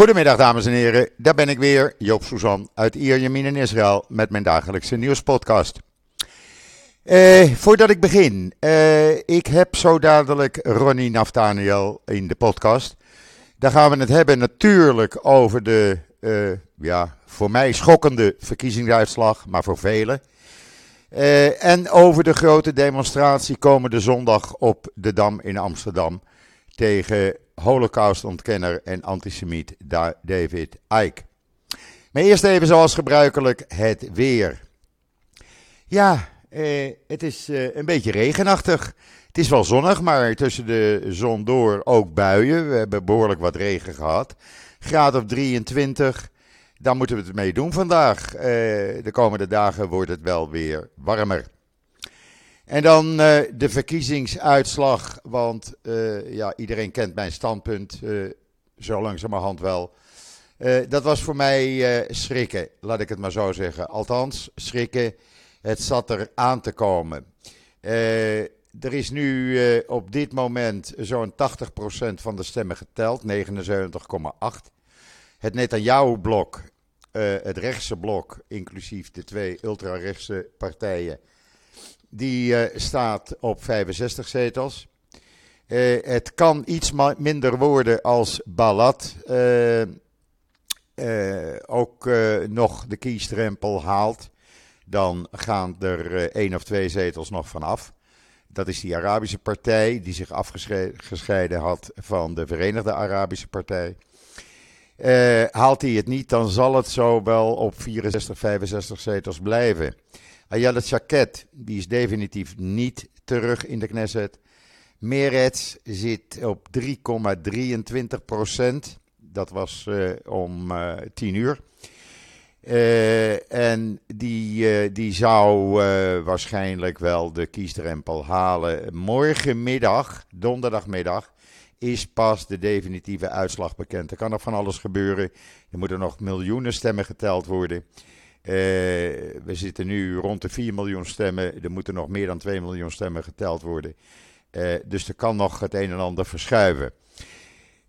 Goedemiddag dames en heren, daar ben ik weer, Joop Suzan uit Ierjemien in Israël met mijn dagelijkse nieuwspodcast. Eh, voordat ik begin, eh, ik heb zo dadelijk Ronnie Naftaniel in de podcast. Daar gaan we het hebben natuurlijk over de, eh, ja, voor mij schokkende verkiezingsuitslag, maar voor velen. Eh, en over de grote demonstratie komende zondag op de Dam in Amsterdam tegen holocaustontkenner en antisemiet David Icke. Maar eerst even zoals gebruikelijk het weer. Ja, eh, het is eh, een beetje regenachtig. Het is wel zonnig, maar tussen de zon door ook buien. We hebben behoorlijk wat regen gehad. Graad of 23. Daar moeten we het mee doen vandaag. Eh, de komende dagen wordt het wel weer warmer. En dan uh, de verkiezingsuitslag, want uh, ja, iedereen kent mijn standpunt, uh, zo langzamerhand wel. dat was voor mij schrikken, laat ik het maar zo zeggen. Althans, schrikken, het zat er aan te komen. er is nu op dit moment zo'n 80% van de stemmen geteld, 79,8%. Het Netanyahu-blok, het rechtse blok, inclusief de twee ultrarechtse partijen die uh, staat op 65 zetels. Uh, het kan iets minder worden als Balad uh, ook nog de kiesdrempel haalt. Dan gaan er één of twee zetels nog vanaf. Dat is die Arabische partij die zich afgescheiden had van de Verenigde Arabische Partij. haalt hij het niet, dan zal het zo wel op 64, 65 zetels blijven. Ayala Chaket, die is definitief niet terug in de Knesset. Meretz zit op 3,23 procent. Dat was uh, om uh, eh, 10 uur. Uh, en die, die zou waarschijnlijk wel de kiesdrempel halen. Morgenmiddag, donderdagmiddag, is pas de definitieve uitslag bekend. Er kan nog van alles gebeuren. Er moeten nog miljoenen stemmen geteld worden. Uh, we zitten nu rond de 4 miljoen stemmen. Er moeten nog meer dan 2 miljoen stemmen geteld worden. Uh, dus er kan nog het een en ander verschuiven.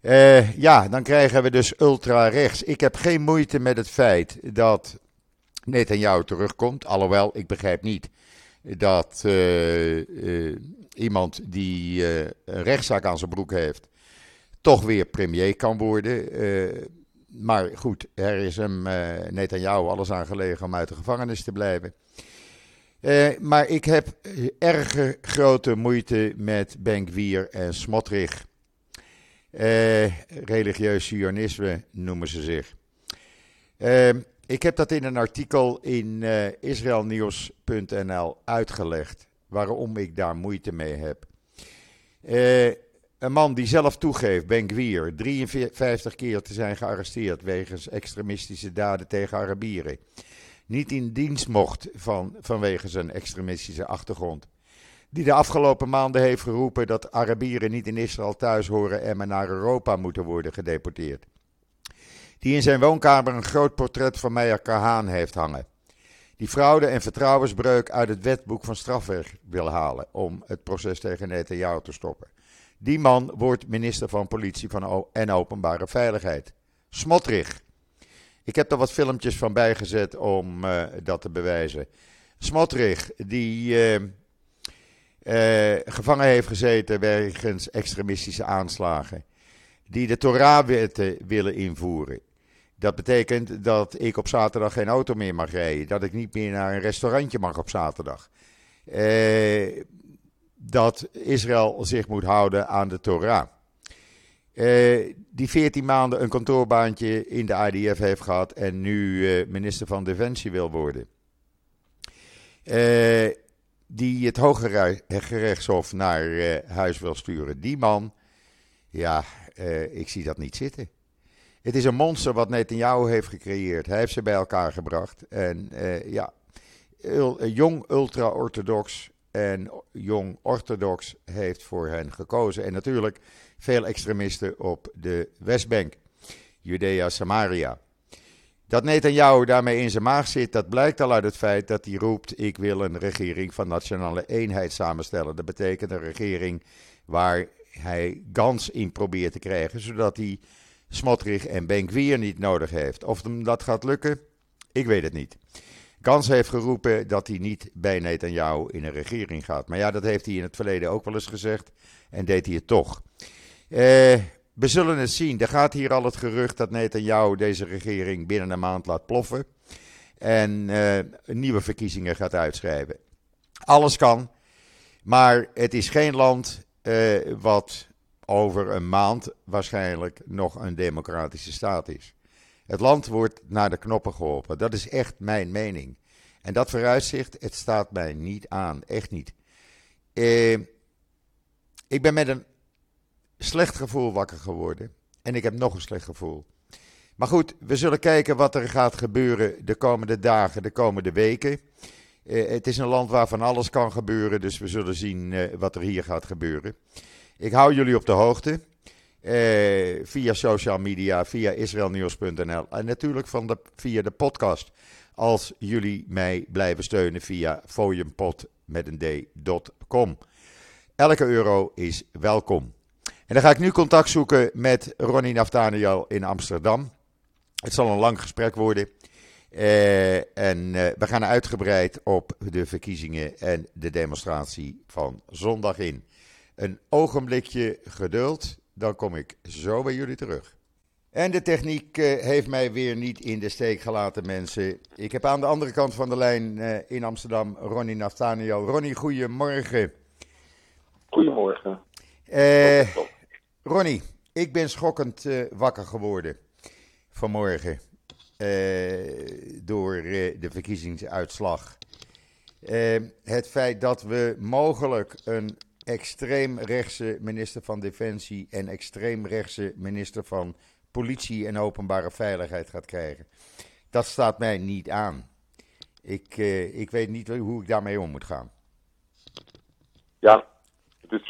Uh, ja, dan krijgen we dus ultra-rechts. Ik heb geen moeite met het feit dat Netanyahu terugkomt. Alhoewel, ik begrijp niet dat iemand die een rechtszaak aan zijn broek heeft, toch weer premier kan worden maar goed, er is hem uh, Netanyahu alles aan gelegen om uit de gevangenis te blijven. Uh, maar ik heb erg grote moeite met Benkwier en Smotrich. Uh, religieus sionisme noemen ze zich. ik heb dat in een artikel in israelnieuws.nl uitgelegd. Waarom ik daar moeite mee heb. Een man die zelf toegeeft, Ben Gwier, 53 keer te zijn gearresteerd wegens extremistische daden tegen Arabieren. Niet in dienst mocht van, vanwege zijn extremistische achtergrond. Die de afgelopen maanden heeft geroepen dat Arabieren niet in Israël thuis horen en maar naar Europa moeten worden gedeporteerd. Die in zijn woonkamer een groot portret van Meijer Kahaan heeft hangen. Die fraude en vertrouwensbreuk uit het wetboek van strafrecht wil halen om het proces tegen Netanyahu te stoppen. Die man wordt minister van Politie van en Openbare Veiligheid. Smotrich. Ik heb er wat filmpjes van bijgezet om uh, dat te bewijzen. Smotrich, die uh, uh, gevangen heeft gezeten wegens extremistische aanslagen. Die de Torah-wetten willen invoeren. Dat betekent dat ik op zaterdag geen auto meer mag rijden. Dat ik niet meer naar een restaurantje mag op zaterdag. Dat Israël zich moet houden aan de Torah. Uh, die 14 maanden een kantoorbaantje in de IDF heeft gehad en nu uh, minister van Defensie wil worden. Uh, die het Hoge Gerechtshof naar huis wil sturen. Die man, ja, ik zie dat niet zitten. Het is een monster wat Netanyahu heeft gecreëerd. Hij heeft ze bij elkaar gebracht. En ja, jong ultra-orthodox, en Jong Orthodox heeft voor hen gekozen. En natuurlijk veel extremisten op de Westbank, Judea, Samaria. Dat Netanyahu daarmee in zijn maag zit, dat blijkt al uit het feit dat hij roept: Ik wil een regering van nationale eenheid samenstellen. Dat betekent een regering waar hij Gans in probeert te krijgen, zodat hij Smotrich en Benkwier niet nodig heeft. Of dat gaat lukken, ik weet het niet. Gans heeft geroepen dat hij niet bij Netanyahu in een regering gaat. Maar ja, dat heeft hij in het verleden ook wel eens gezegd en deed hij het toch. Eh, we zullen het zien. Er gaat hier al het gerucht dat Netanyahu deze regering binnen een maand laat ploffen. En uh, nieuwe verkiezingen gaat uitschrijven. Alles kan. Maar het is geen land uh, wat over een maand waarschijnlijk nog een democratische staat is. Het land wordt naar de knoppen geholpen. Dat is echt mijn mening. En dat vooruitzicht, het staat mij niet aan. Echt niet. Uh, ik ben met een slecht gevoel wakker geworden. En ik heb nog een slecht gevoel. Maar goed, we zullen kijken wat er gaat gebeuren de komende dagen, de komende weken. Uh, het is een land waar van alles kan gebeuren, dus we zullen zien uh, wat er hier gaat gebeuren. Ik hou jullie op de hoogte. Uh, via social media, via israelnieuws.nl en natuurlijk van de, via de podcast. Als jullie mij blijven steunen via foliumpot met een d.com. Elke euro is welkom. En dan ga ik nu contact zoeken met Ronnie Naftaniel in Amsterdam. Het zal een lang gesprek worden. Uh, en uh, we gaan uitgebreid op de verkiezingen en de demonstratie van zondag in. Een ogenblikje geduld, dan kom ik zo bij jullie terug. En de techniek uh, heeft mij weer niet in de steek gelaten, mensen. Ik heb aan de andere kant van de lijn in Amsterdam Ronnie Naftaniel. Ronnie, goedemorgen. Goedemorgen. Ronnie, ik ben schokkend wakker geworden vanmorgen. Door de verkiezingsuitslag. Het feit dat we mogelijk een extreemrechtse minister van Defensie en extreemrechtse minister van Politie en Openbare Veiligheid gaat krijgen. Dat staat mij niet aan. Ik, ik weet niet hoe ik daarmee om moet gaan. Ja, dus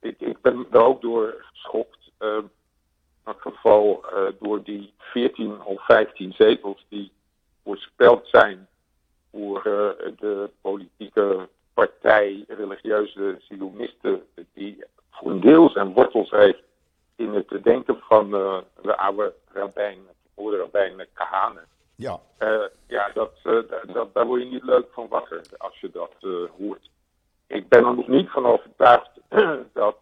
ik, ik ben er ook door geschokt in elk geval uh, door die 14 of 15 zetels die voorspeld zijn voor uh, de politieke partij religieuze Zionisten, die voor een deel zijn wortels heeft in het denken van uh, de oude rabbijn, de oude rabbijn Kahane. Ja, ja dat, dat, daar word je niet leuk van wakker als je dat hoort. Ik ben er nog niet van overtuigd dat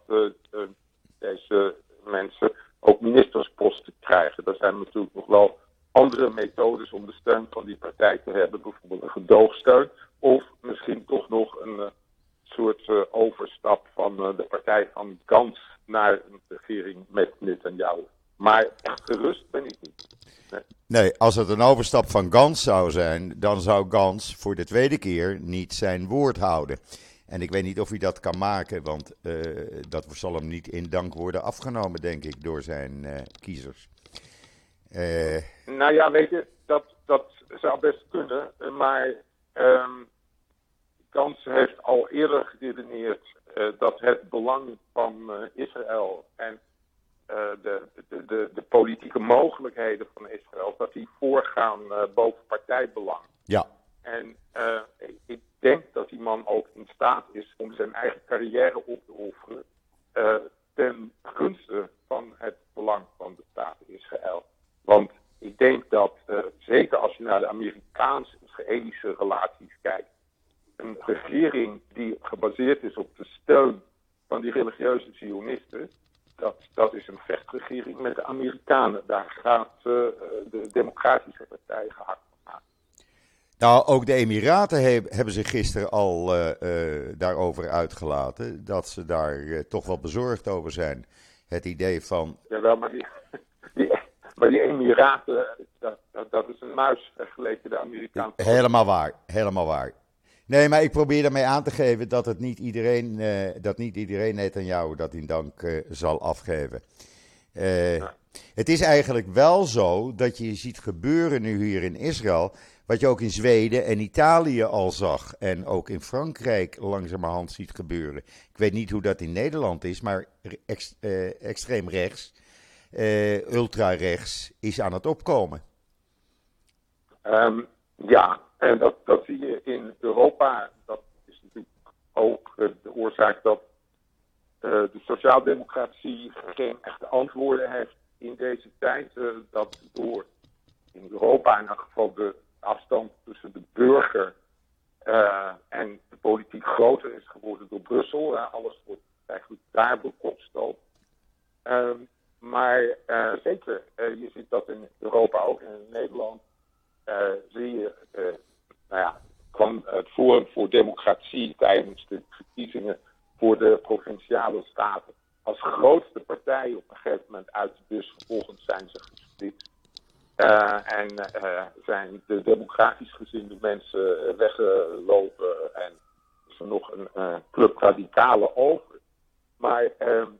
deze mensen ook ministersposten krijgen. Er zijn natuurlijk nog wel andere methodes om de steun van die partij te hebben. Bijvoorbeeld een gedoogsteun. Of misschien toch nog een uh, soort uh, overstap van uh, de partij van Gans naar een regering met Netanyahu. Maar echt gerust ben ik niet. Nee. nee, als het een overstap van Gans zou zijn, dan zou Gans voor de tweede keer niet zijn woord houden. En ik weet niet of hij dat kan maken, want dat zal hem niet in dank worden afgenomen, denk ik, door zijn kiezers. Uh... Nou ja, weet je, dat, dat zou best kunnen, maar um, Kans heeft al eerder geredeneerd dat het belang van Israël en de, de, de, de, politieke mogelijkheden van Israël, dat die voorgaan boven partijbelang. Ja. En ik denk dat die man ook in staat is om zijn eigen carrière op te offeren ten gunste van het belang van de staat Israël. Want ik denk dat, uh, zeker als je naar de Amerikaans-Israëlische relaties kijkt, een regering die gebaseerd is op de steun van die religieuze Zionisten, dat, dat is een vechtregering met de Amerikanen. Daar gaat uh, de Democratische Partij gehakt nou, ook de Emiraten he hebben zich gisteren al uh, uh, daarover uitgelaten. Dat ze daar toch wel bezorgd over zijn. Het idee van. Jawel, maar die, die, maar die Emiraten, dat, dat, dat, is een muis vergeleken de Amerikaanse. Helemaal waar, helemaal waar. Nee, maar ik probeer daarmee aan te geven dat het niet iedereen, dat niet iedereen net aan jou dat in dank zal afgeven. Ja. Het is eigenlijk wel zo dat je ziet gebeuren nu hier in Israël wat je ook in Zweden en Italië al zag. En ook in Frankrijk langzamerhand ziet gebeuren. Ik weet niet hoe dat in Nederland is, maar ex, uh, extreem rechts, uh, ultra-rechts, is aan het opkomen. Um, ja, en dat, dat zie je in Europa. Dat is natuurlijk ook de oorzaak dat uh, de sociaaldemocratie geen echte antwoorden heeft in deze tijd dat door in Europa in elk geval de afstand tussen de burger en de politiek groter is geworden door Brussel. alles wordt eigenlijk daar bekoksteld. Ehm, maar zeker, je ziet dat in Europa ook in Nederland. zie je, nou ja, kwam het Forum voor Democratie tijdens de verkiezingen voor de provinciale staten als grootste partij op een gegeven moment uit de bus. Vervolgens zijn ze gesplit. Uh, en zijn de democratisch gezinde mensen weggelopen en is er nog een club radicalen over. Maar ehm,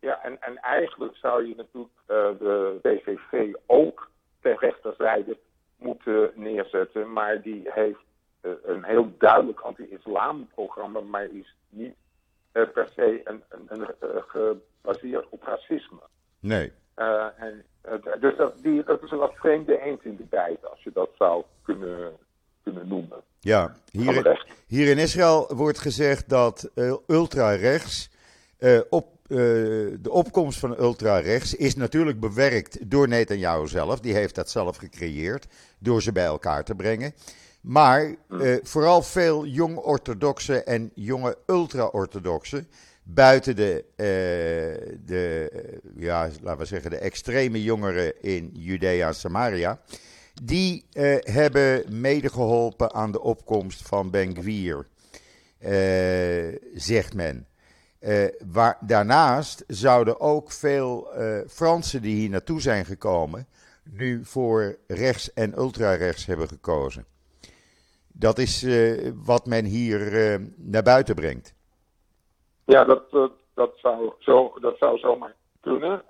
ja, en, en eigenlijk zou je natuurlijk de BVV ook ter rechterzijde moeten neerzetten, maar die heeft een heel duidelijk anti-islam programma, maar is niet uh, per se een, een, een, eh, gebaseerd op racisme. Nee. En, dus dat, die, dat is een wat vreemde eend in de bijt, als je dat zou kunnen, kunnen noemen. Ja, hier in, hier in Israël wordt gezegd dat ultrarechts op de opkomst van ultra-rechts is natuurlijk bewerkt door Netanyahu zelf. Die heeft dat zelf gecreëerd door ze bij elkaar te brengen. Maar eh, vooral veel jong-orthodoxe en jonge ultra-orthodoxe buiten de, uh, de ja, laten we zeggen, de extreme jongeren in Judea en Samaria, die uh, hebben medegeholpen aan de opkomst van Ben Gvir, zegt men. Waar, daarnaast zouden ook veel Fransen die hier naartoe zijn gekomen, nu voor rechts en ultra-rechts hebben gekozen. Dat is uh, wat men hier naar buiten brengt. Ja, dat, dat, zou, zo, dat zou zomaar kunnen.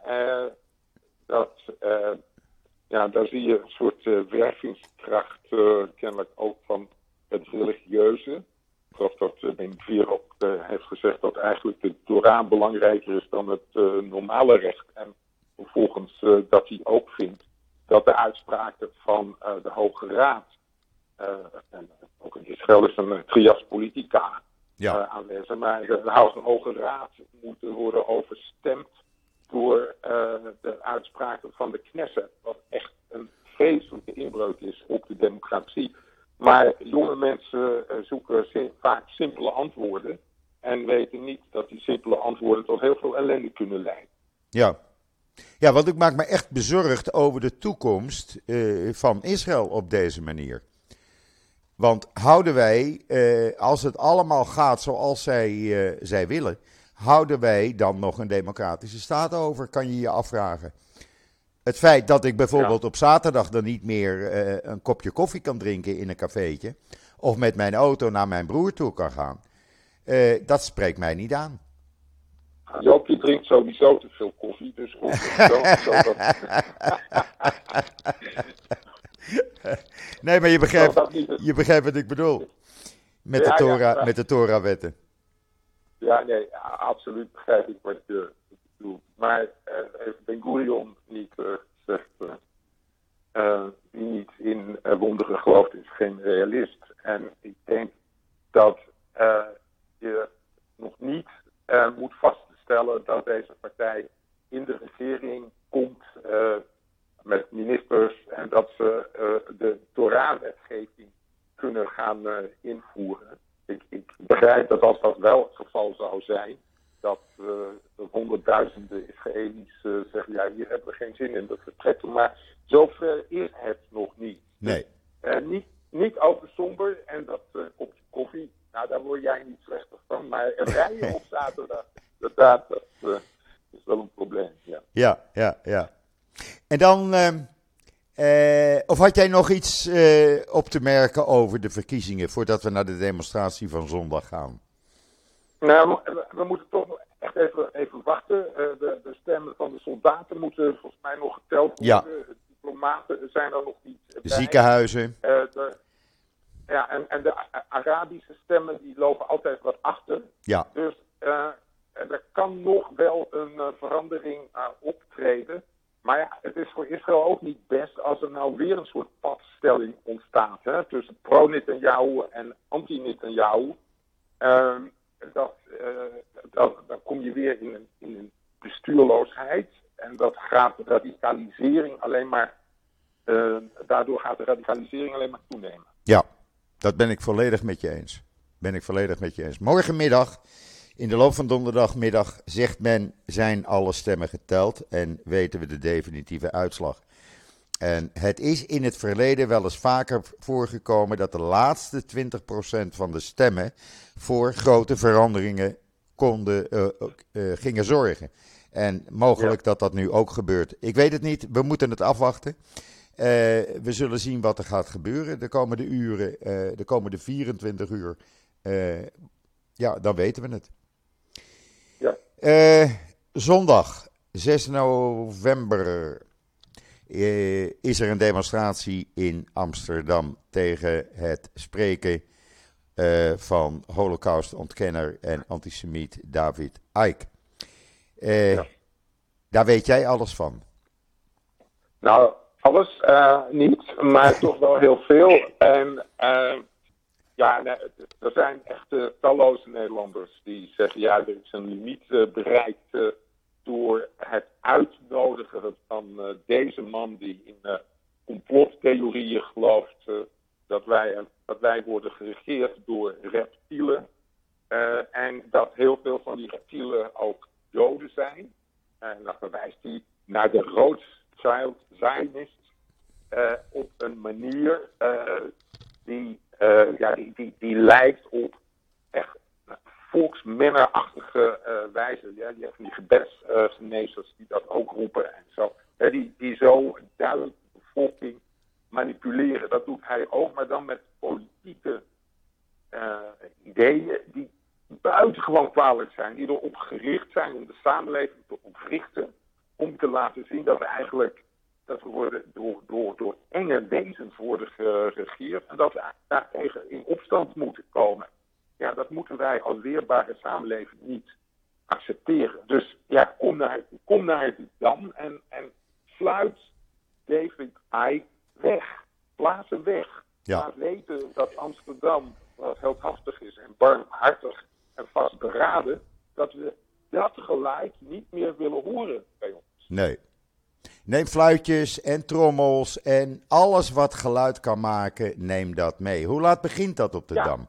Dat, ja, daar zie je een soort wervingskracht kennelijk ook van het religieuze. Ik geloof dat Ben Vier ook heeft gezegd dat eigenlijk de Torah belangrijker is dan het normale recht. En vervolgens dat hij ook vindt dat de uitspraken van de Hoge Raad en ook in Israël is een trias politica ja. aanwezig. Maar de Hoge Raad moet worden overstemd door de uitspraken van de Knesset. Wat echt een vreselijke inbreuk is op de democratie. Maar jonge mensen zoeken vaak simpele antwoorden. En weten niet dat die simpele antwoorden tot heel veel ellende kunnen leiden. Ja, ja, want ik maak me echt bezorgd over de toekomst uh, van Israël op deze manier. Want houden wij, eh, als het allemaal gaat zoals zij, eh, zij willen, houden wij dan nog een democratische staat over, kan je je afvragen. Het feit dat ik bijvoorbeeld op zaterdag dan niet meer eh, een kopje koffie kan drinken in een cafeetje, of met mijn auto naar mijn broer toe kan gaan, eh, dat spreekt mij niet aan. Joopje drinkt sowieso te veel koffie, dus nee, maar je begrijpt, je begrijpt wat ik bedoel. Met de, Torah, met de Torah-wetten. Ja, nee, absoluut begrijp ik wat je bedoelt. Maar uh, Ben Gurion niet uh, gezegd, uh, wie niet in wonderen gelooft is geen realist. En ik denk dat je nog niet moet vaststellen dat deze partij in de regering komt met ministers en dat ze uh, de Torah-wetgeving kunnen gaan uh, invoeren. Ik, ik, begrijp dat als dat wel het geval zou zijn, dat, uh, dat honderdduizenden Israëli's zeggen, ja, hier hebben we geen zin in, dat vertrekken. Maar zover is het nog niet. Nee. niet, niet over somber en dat kopje koffie, nou daar word jij niet slechter van. Maar rijden op zaterdag, dat, dat is wel een probleem. Ja, ja, ja. ja. En dan, ehm, eh, of had jij nog iets eh, op te merken over de verkiezingen voordat we naar de demonstratie van zondag gaan? Nou, we, moeten toch echt even, even wachten. De, de, stemmen van de soldaten moeten volgens mij nog geteld worden. Ja. De diplomaten zijn er nog niet. De ziekenhuizen. De, ja, en, en de Arabische stemmen die lopen altijd wat achter. Ja. Dus er kan nog wel een verandering optreden. Maar ja, het is voor Israël ook niet best als er nou weer een soort padstelling ontstaat hè, tussen pro-Netanyahu en anti-Netanyahu. Uh, dat, dat, dan kom je weer in een, in een bestuurloosheid. En dat gaat de radicalisering alleen maar, daardoor gaat de radicalisering alleen maar toenemen. Ja, dat ben ik volledig met je eens. Ben ik volledig met je eens. Morgenmiddag, in de loop van donderdagmiddag, zegt men: zijn alle stemmen geteld en weten we de definitieve uitslag. En het is in het verleden wel eens vaker voorgekomen dat de laatste 20% van de stemmen voor grote veranderingen konden, uh, uh, gingen zorgen. En mogelijk dat dat nu ook gebeurt. Ik weet het niet, we moeten het afwachten. Uh, we zullen zien wat er gaat gebeuren de komende uren, de komende 24 uur. ja, dan weten we het. Ja. zondag, 6 november eh, is er een demonstratie in Amsterdam tegen het spreken van Holocaust-ontkenner en antisemiet David Icke. Ja. Daar weet jij alles van? Nou, alles uh, niet, maar toch wel heel veel. En ja, nee, er zijn echt talloze Nederlanders die zeggen: ja, er is een limiet bereikt door het uitnodigen van deze man die in complottheorieën gelooft dat, wij, dat wij worden geregeerd door reptielen. en dat heel veel van die reptielen ook doden zijn. En dan verwijst hij naar de Rothschild Zionist op een manier die, ja, die, die, die lijkt op echt volksmennerachtige uh, wijze. Ja, die hebben die gebedsgenezers die dat ook roepen en zo. die, die zo duidelijk de bevolking manipuleren. Dat doet hij ook, maar dan met politieke uh, ideeën die buitengewoon kwalijk zijn. Die erop gericht zijn om de samenleving te ontrichten. Om te laten zien dat we eigenlijk dat we worden door, door, door enge wezens worden geregeerd. En dat we daartegen in opstand moeten komen. Ja, dat moeten wij als weerbare samenleving niet accepteren. Dus ja, kom naar, kom naar het dam en, en sluit David I weg. Plaats hem weg. Ja. Laat weten dat Amsterdam, wat heldhaftig is en barmhartig en vastberaden, dat we dat gelijk niet meer willen horen bij ons. Nee. Neem fluitjes en trommels en alles wat geluid kan maken, neem dat mee. Hoe laat begint dat op de ja. Dam?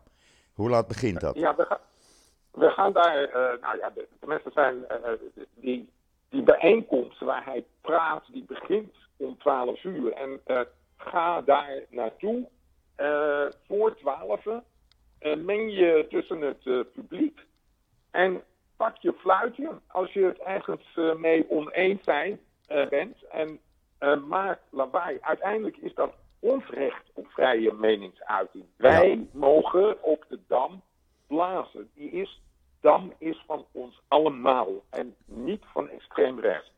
Hoe laat begint dat? Ja, we, gaan, we gaan daar, uh, nou ja, de, de mensen zijn, uh, die, die bijeenkomst waar hij praat, die begint om 12 uur. En uh, ga daar naartoe voor 12 meng je tussen het publiek en pak je fluitje als je het ergens mee oneens zijn, bent en maak lawaai. Uiteindelijk is dat ons recht op vrije meningsuiting. Wij mogen op de dam blazen. Die is, dam is van ons allemaal en niet van extreem rechts.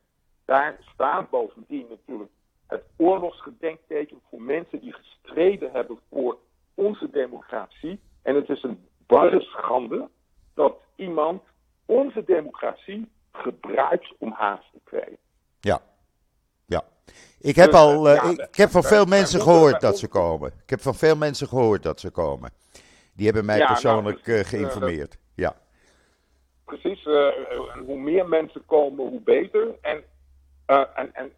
Daar staat bovendien natuurlijk het oorlogsgedenkteken voor mensen die gestreden hebben voor onze democratie. En het is een barre schande dat iemand onze democratie gebruikt om haast te krijgen. Ja, ja. Ik heb, dus, al, uh, ik heb van veel mensen gehoord dat ze komen. Ik heb van veel mensen gehoord dat ze komen. Die hebben mij persoonlijk nou, uh, geïnformeerd. ja. Precies. Uh, hoe meer mensen komen, hoe beter. En, en, en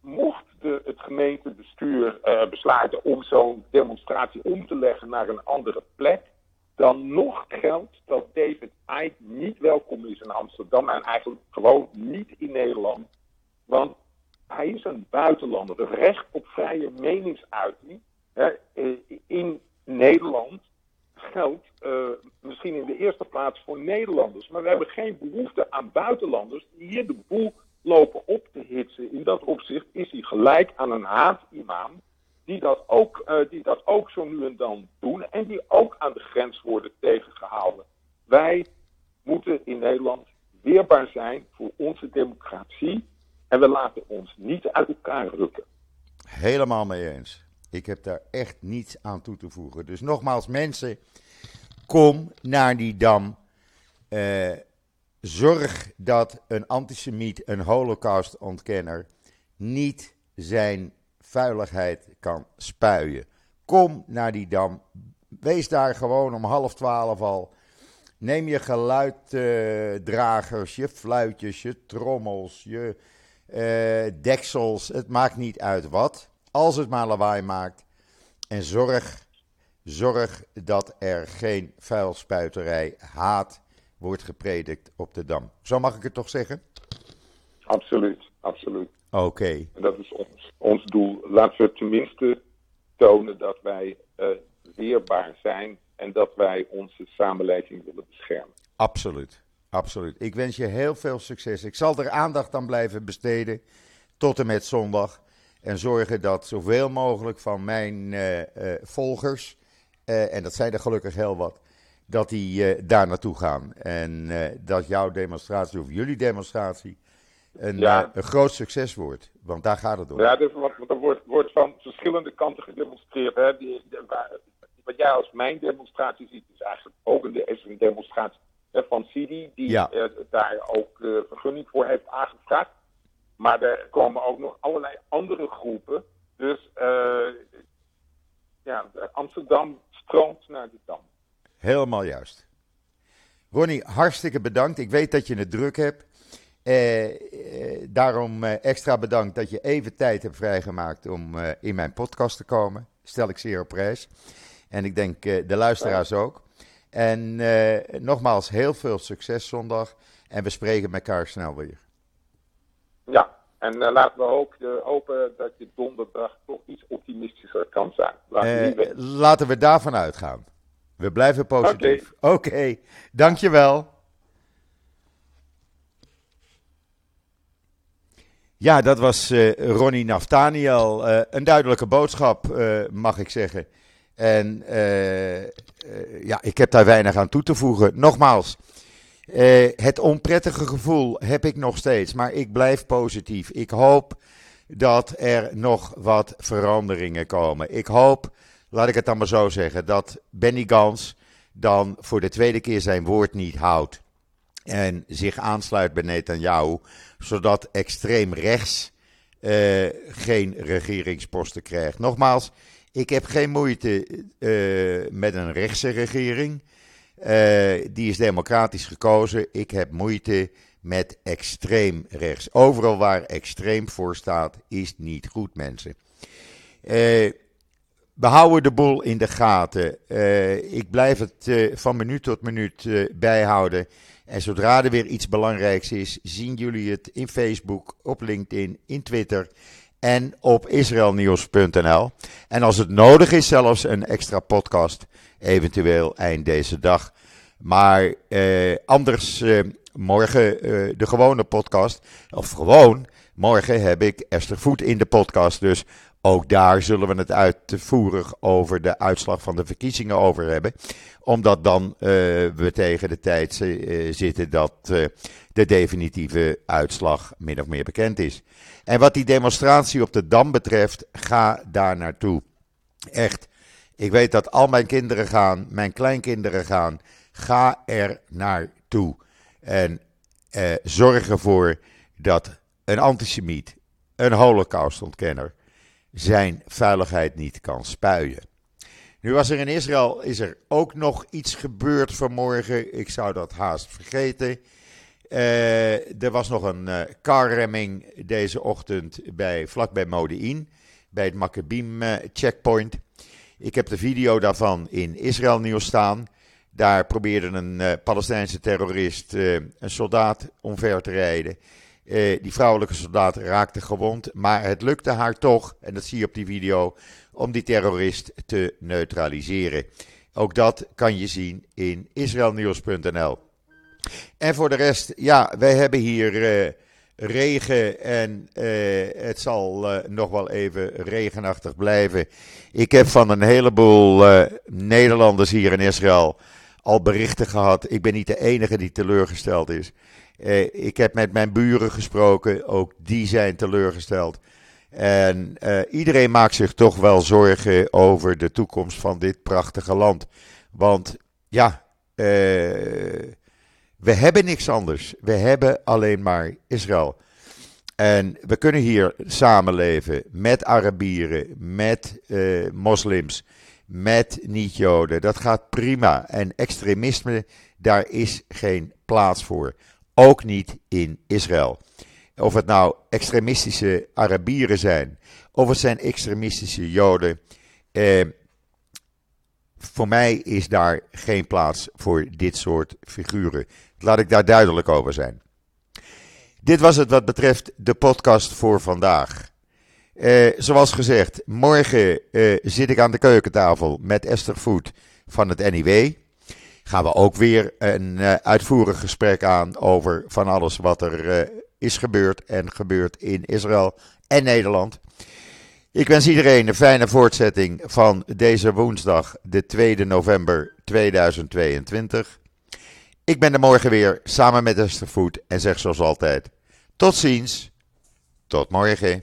mocht de, het gemeentebestuur besluiten om zo'n demonstratie om te leggen naar een andere plek, dan nog geldt dat David Icke niet welkom is in Amsterdam en eigenlijk gewoon niet in Nederland. Want hij is een buitenlander. Het recht op vrije meningsuiting hè, eh, in Nederland geldt uh, misschien in de eerste plaats voor Nederlanders. Maar we hebben geen behoefte aan buitenlanders die hier de boel lopen op te hitsen. In dat opzicht is hij gelijk aan een haat-imam die, dat ook, uh, die dat ook zo nu en dan doen en die ook aan de grens worden tegengehouden. Wij moeten in Nederland weerbaar zijn voor onze democratie en we laten ons niet uit elkaar rukken. Helemaal mee eens. Ik heb daar echt niets aan toe te voegen. Dus nogmaals, mensen, kom naar die dam. Uh, zorg dat een antisemiet, een holocaustontkenner, niet zijn vuiligheid kan spuien. Kom naar die dam. Wees daar gewoon om half twaalf al. Neem je geluiddragers, je fluitjes, je trommels, je deksels, het maakt niet uit wat. Als het maar lawaai maakt. En zorg, zorg dat er geen vuilspuiterij, haat wordt gepredikt op de Dam. Zo mag ik het toch zeggen? Absoluut, absoluut. Oké. En dat is ons, ons doel. Laten we tenminste tonen dat wij uh, weerbaar zijn en dat wij onze samenleving willen beschermen. Absoluut, absoluut. Ik wens je heel veel succes. Ik zal er aandacht aan blijven besteden tot en met zondag. En zorgen dat zoveel mogelijk van mijn uh, uh, volgers, en dat zijn er gelukkig heel wat, dat die daar naartoe gaan. En dat jouw demonstratie of jullie demonstratie een, ja. een groot succes wordt. Want daar gaat het om. Ja, dus, want, er wordt, wordt van verschillende kanten gedemonstreerd. Hè. Die, wat jij als mijn demonstratie ziet, is eigenlijk ook een, is een demonstratie van Sidi, die ja. uh, daar ook uh, vergunning voor heeft aangevraagd. Maar er komen ook nog allerlei andere groepen. Dus ja, Amsterdam stroomt naar de Dam. Helemaal juist. Ronnie, hartstikke bedankt. Ik weet dat je het druk hebt. Eh, daarom eh, extra bedankt dat je even tijd hebt vrijgemaakt om eh, in mijn podcast te komen. Stel ik zeer op prijs. En ik denk de luisteraars ook. En nogmaals, heel veel succes zondag. En we spreken elkaar snel weer. Ja, en laten we ook hopen dat je donderdag toch iets optimistischer kan zijn. Laten, laten we daarvan uitgaan. We blijven positief. Oké, okay. dankjewel. Ja, dat was uh, Ronnie Naftaniel. Uh, een duidelijke boodschap, uh, mag ik zeggen. En ja, ik heb daar weinig aan toe te voegen. Nogmaals, het onprettige gevoel heb ik nog steeds, maar ik blijf positief. Ik hoop dat er nog wat veranderingen komen. Ik hoop, laat ik het dan maar zo zeggen, dat Benny Gans dan voor de tweede keer zijn woord niet houdt en zich aansluit bij Netanyahu, zodat extreem rechts uh, geen regeringsposten krijgt. Nogmaals, ik heb geen moeite uh, met een rechtse regering. Uh, die is democratisch gekozen. Ik heb moeite met extreem rechts. Overal waar extreem voor staat, is niet goed, mensen. We houden de boel in de gaten. ik blijf het van minuut tot minuut bijhouden. En zodra er weer iets belangrijks is, zien jullie het in Facebook, op LinkedIn, in Twitter en op israelnieuws.nl. En als het nodig is, zelfs een extra podcast, eventueel eind deze dag. Maar eh, anders eh, morgen eh, de gewone podcast. Of gewoon, morgen heb ik Esther Voet in de podcast. Dus ook daar zullen we het uitvoerig over de uitslag van de verkiezingen over hebben. Omdat dan uh, we tegen de tijd uh, zitten dat uh, de definitieve uitslag min of meer bekend is. En wat die demonstratie op de Dam betreft, ga daar naartoe. Echt. Ik weet dat al mijn kinderen gaan, mijn kleinkinderen gaan. Ga er naartoe. En zorg ervoor dat een antisemiet, een holocaustontkenner zijn veiligheid niet kan spuien. Nu was er in Israël is er ook nog iets gebeurd vanmorgen. Ik zou dat haast vergeten. Uh, er was nog een uh, carremming deze ochtend bij, vlakbij Modi'in, bij het Maccabim uh, checkpoint. Ik heb de video daarvan in Israël nieuws staan. Daar probeerde een Palestijnse terrorist een soldaat omver te rijden. Uh, die vrouwelijke soldaat raakte gewond, maar het lukte haar toch, en dat zie je op die video, om die terrorist te neutraliseren. Ook dat kan je zien in israelnieuws.nl. En voor de rest, ja, wij hebben hier uh, regen en uh, het zal nog wel even regenachtig blijven. Ik heb van een heleboel Nederlanders hier in Israël al berichten gehad. Ik ben niet de enige die teleurgesteld is. Uh, ik heb met mijn buren gesproken, ook die zijn teleurgesteld. En uh, iedereen maakt zich toch wel zorgen over de toekomst van dit prachtige land. Want ja, uh, we hebben niks anders. We hebben alleen maar Israël. En we kunnen hier samenleven met Arabieren, met moslims, met niet-Joden. Dat gaat prima. En extremisme, daar is geen plaats voor. Ook niet in Israël. of het nou extremistische Arabieren zijn, of het zijn extremistische Joden. Eh, voor mij is daar geen plaats voor dit soort figuren. Laat ik daar duidelijk over zijn. Dit was het wat betreft de podcast voor vandaag. Eh, zoals gezegd, morgen eh, zit ik aan de keukentafel met Esther Voet van het NIW. Gaan we ook weer een uh, uitvoerig gesprek aan over van alles wat er is gebeurd en gebeurt in Israël en Nederland. Ik wens iedereen een fijne voortzetting van deze woensdag, de 2 november 2022. Ik ben er morgen weer samen met Esther Voet en zeg zoals altijd: tot ziens, tot morgen.